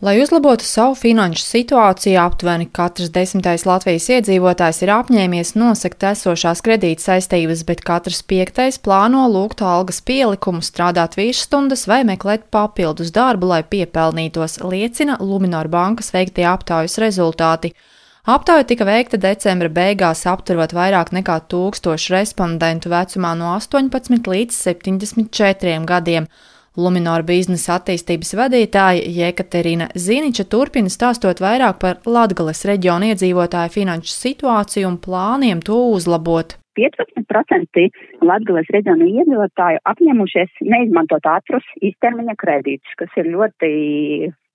Lai uzlabotu savu finanšu situāciju, aptuveni katrs desmitais Latvijas iedzīvotājs ir apņēmies nosakt esošās kredīt saistības, bet katrs piektais plāno lūgt algas pielikumu, strādāt virstundas vai meklēt papildus darbu, lai piepelnītos, liecina Luminor bankas veiktie aptaujas rezultāti. Aptauja tika veikta decembra beigās, apturot vairāk nekā tūkstošu respondentu vecumā no 18 līdz 74 gadiem. Luminor biznesa attīstības vadītāja Jekaterina Ziniča turpina stāstot vairāk par Latgales reģionu iedzīvotāju finanšu situāciju un plāniem to uzlabot. 15% Latvijas reģionu iedzīvotāju apņemušies neizmantot ātrus īstermiņa kredītus, kas ir ļoti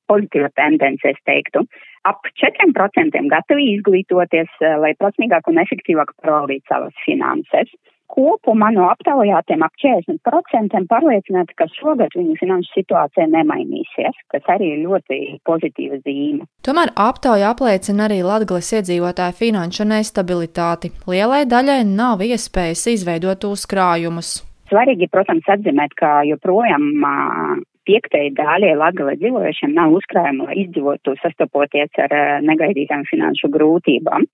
pozitīva tendence, es teiktu. Ap 4% gatavi izglītoties, lai prasmīgāk un efektīvāk pārvaldītu savas finanses. Kopumā no aptaujātiem ap 40% pārliecināti, ka šogad viņu finanšu situācija nemainīsies, kas arī ir ļoti pozitīva zīme. Tomēr aptauja apliecina arī Latgales iedzīvotāju finanšu nestabilitāti. Lielai daļai nav iespējas izveidot uzkrājumus. Svarīgi, protams, atzīmēt, ka joprojām piektajai daļai Latgalē dzīvojušiem nav uzkrājumu, lai izdzīvotu sastopoties ar negaidītām finanšu grūtībām.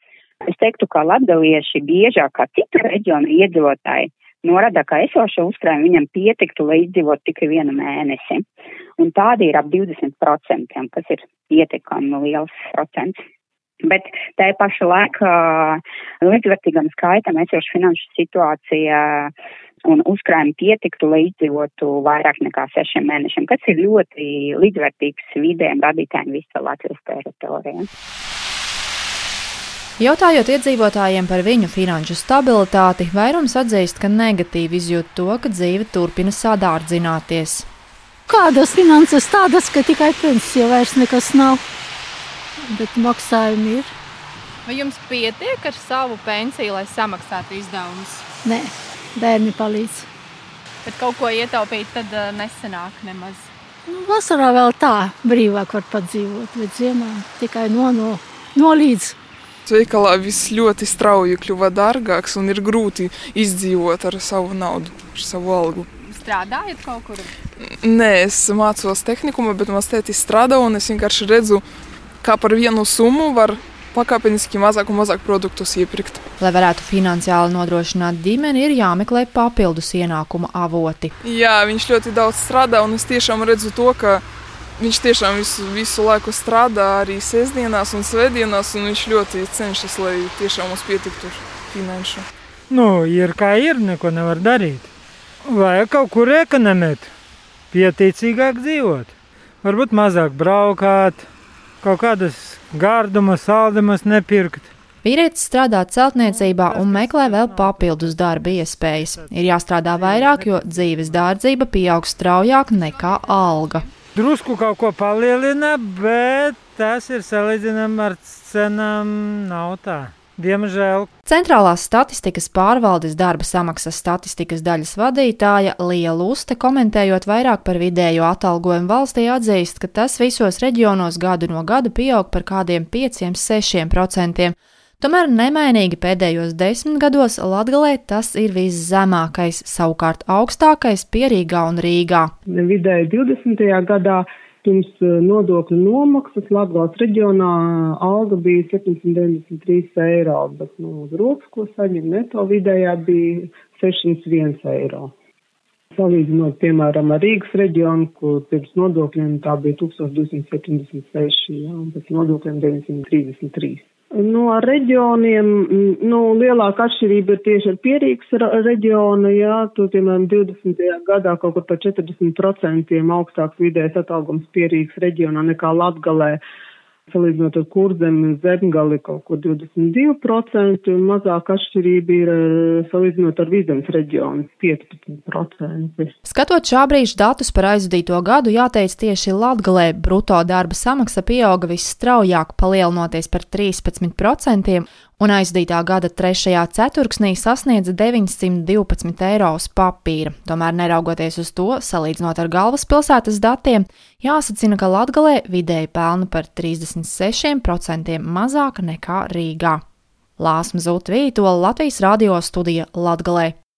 Es teiktu, ka latgalieši biežāk kā citu reģionu iedzīvotāji norada, ka esošo uzkrājumu viņam pietiktu, lai izdzīvotu tikai vienu mēnesi. Un tādi ir ap 20%, kas ir pietiekami liels procents. Bet tā paša laikā līdzvērtīgam skaitam esošu finanšu situācija un uzkrājumi pietiktu, lai izdzīvotu vairāk nekā sešiem mēnešiem, kas ir ļoti līdzvērtīgs vidējiem radītājiem visā Latvijas teritorijā. Jautājot iedzīvotājiem par viņu finanšu stabilitāti, vairums atzīst, ka negatīvi izjūt to, ka dzīve turpina sadārdzināties. Kādas finanses tādas, ka tikai pensija vairs nekas nav, bet maksājumi ir. Vai jums pietiek ar savu pensiju, lai samaksātu izdevumus? Nē, bērni palīdz. Bet kaut ko ietaupīt, tad uh, nesenāk nemaz. Nu, vasarā vēl tā brīvāk var padzīvot, bet ziemā tikai no, no, no līdz Veikalā viss ļoti strauji kļuva dārgāks un ir grūti izdzīvot ar savu naudu, ar savu algu. Strādājat kaut kur? Nē, es mācos tehnikumā, bet mans tētis strādā un es vienkārši redzu, kā par vienu summu var pakāpeniski mazāk un mazāk produktus iepirkt. Lai varētu finansiāli nodrošināt ģimeni, ir jāmeklē papildus ienākuma avoti. Jā, viņš ļoti daudz strādā un es tiešām redzu to, ka Viņš tiešām visu, visu laiku strādā arī sestdienās un svētdienās, un viņš ļoti cenšas, lai tiešām mums pietiktu finanšu. Nu, ir kā ir, neko nevar darīt. Vajag kaut kur ekonomēt, pieticīgāk dzīvot. Varbūt mazāk braukāt, kaut kādas gardumas, saldumas nepirkt. Vīrietis strādā celtniecībā un meklē vēl papildus darba iespējas. Ir jāstrādā vairāk, jo dzīves dārdzība pieaug straujāk nekā alga drusku kaut ko palielina, bet tas ir salīdzināms ar cenām nav tā. Diemžēl. Centrālās statistikas pārvaldes darba samaksas statistikas daļas vadītāja Lija Luste, komentējot vairāk par vidējo atalgojumu valstī, atzīst, ka tas visos reģionos gadu no gada pieaug par kādiem 5-6%. Tomēr nemainīgi pēdējos desmit gados Latgalē tas ir viszemākais, savukārt augstākais Pierīgā un Rīgā. Vidēji 20. gadā pirms eh, nodokļu nomaksas Latgales reģionā alga bija 793 eiro, bet nu, uz rokas, ko saņem neto vidējā bija 601 eiro. Salīdzinot, piemēram, ar Rīgas reģionu, kur pirms nodokļiem tā bija 1276, jā, un pēc nodokļiem 933. No reģioniem, nu, lielāka atšķirība ir tieši ar pierīgas reģionu, jā, tur, piemēram, 20. gadā kaut kur par 40% augstāks vidējais atalgums pierīgas reģionā nekā Latgalē. Salīdzinot ar kurzemi zemgali kaut ko 22%, un mazāk atšķirība ir eh, salīdzinot ar vidzemes reģionu 15%. Skatot šā brīža datus par aizvadīto gadu, jāteic tieši Latgalē bruto darba samaksa pieauga visstraujāk, palielinoties par 13%, un aizdītā gada trešajā ceturksnī sasniedza 912 eiro uz papīra. Tomēr, neraugoties uz to, salīdzinot ar galvaspilsētas datiem, jāsacina, ka Latgalē vidēji pelna par 36% mazāk nekā Rīgā. Lāsma Zūta Vītola Latvijas radio studija Latgalē.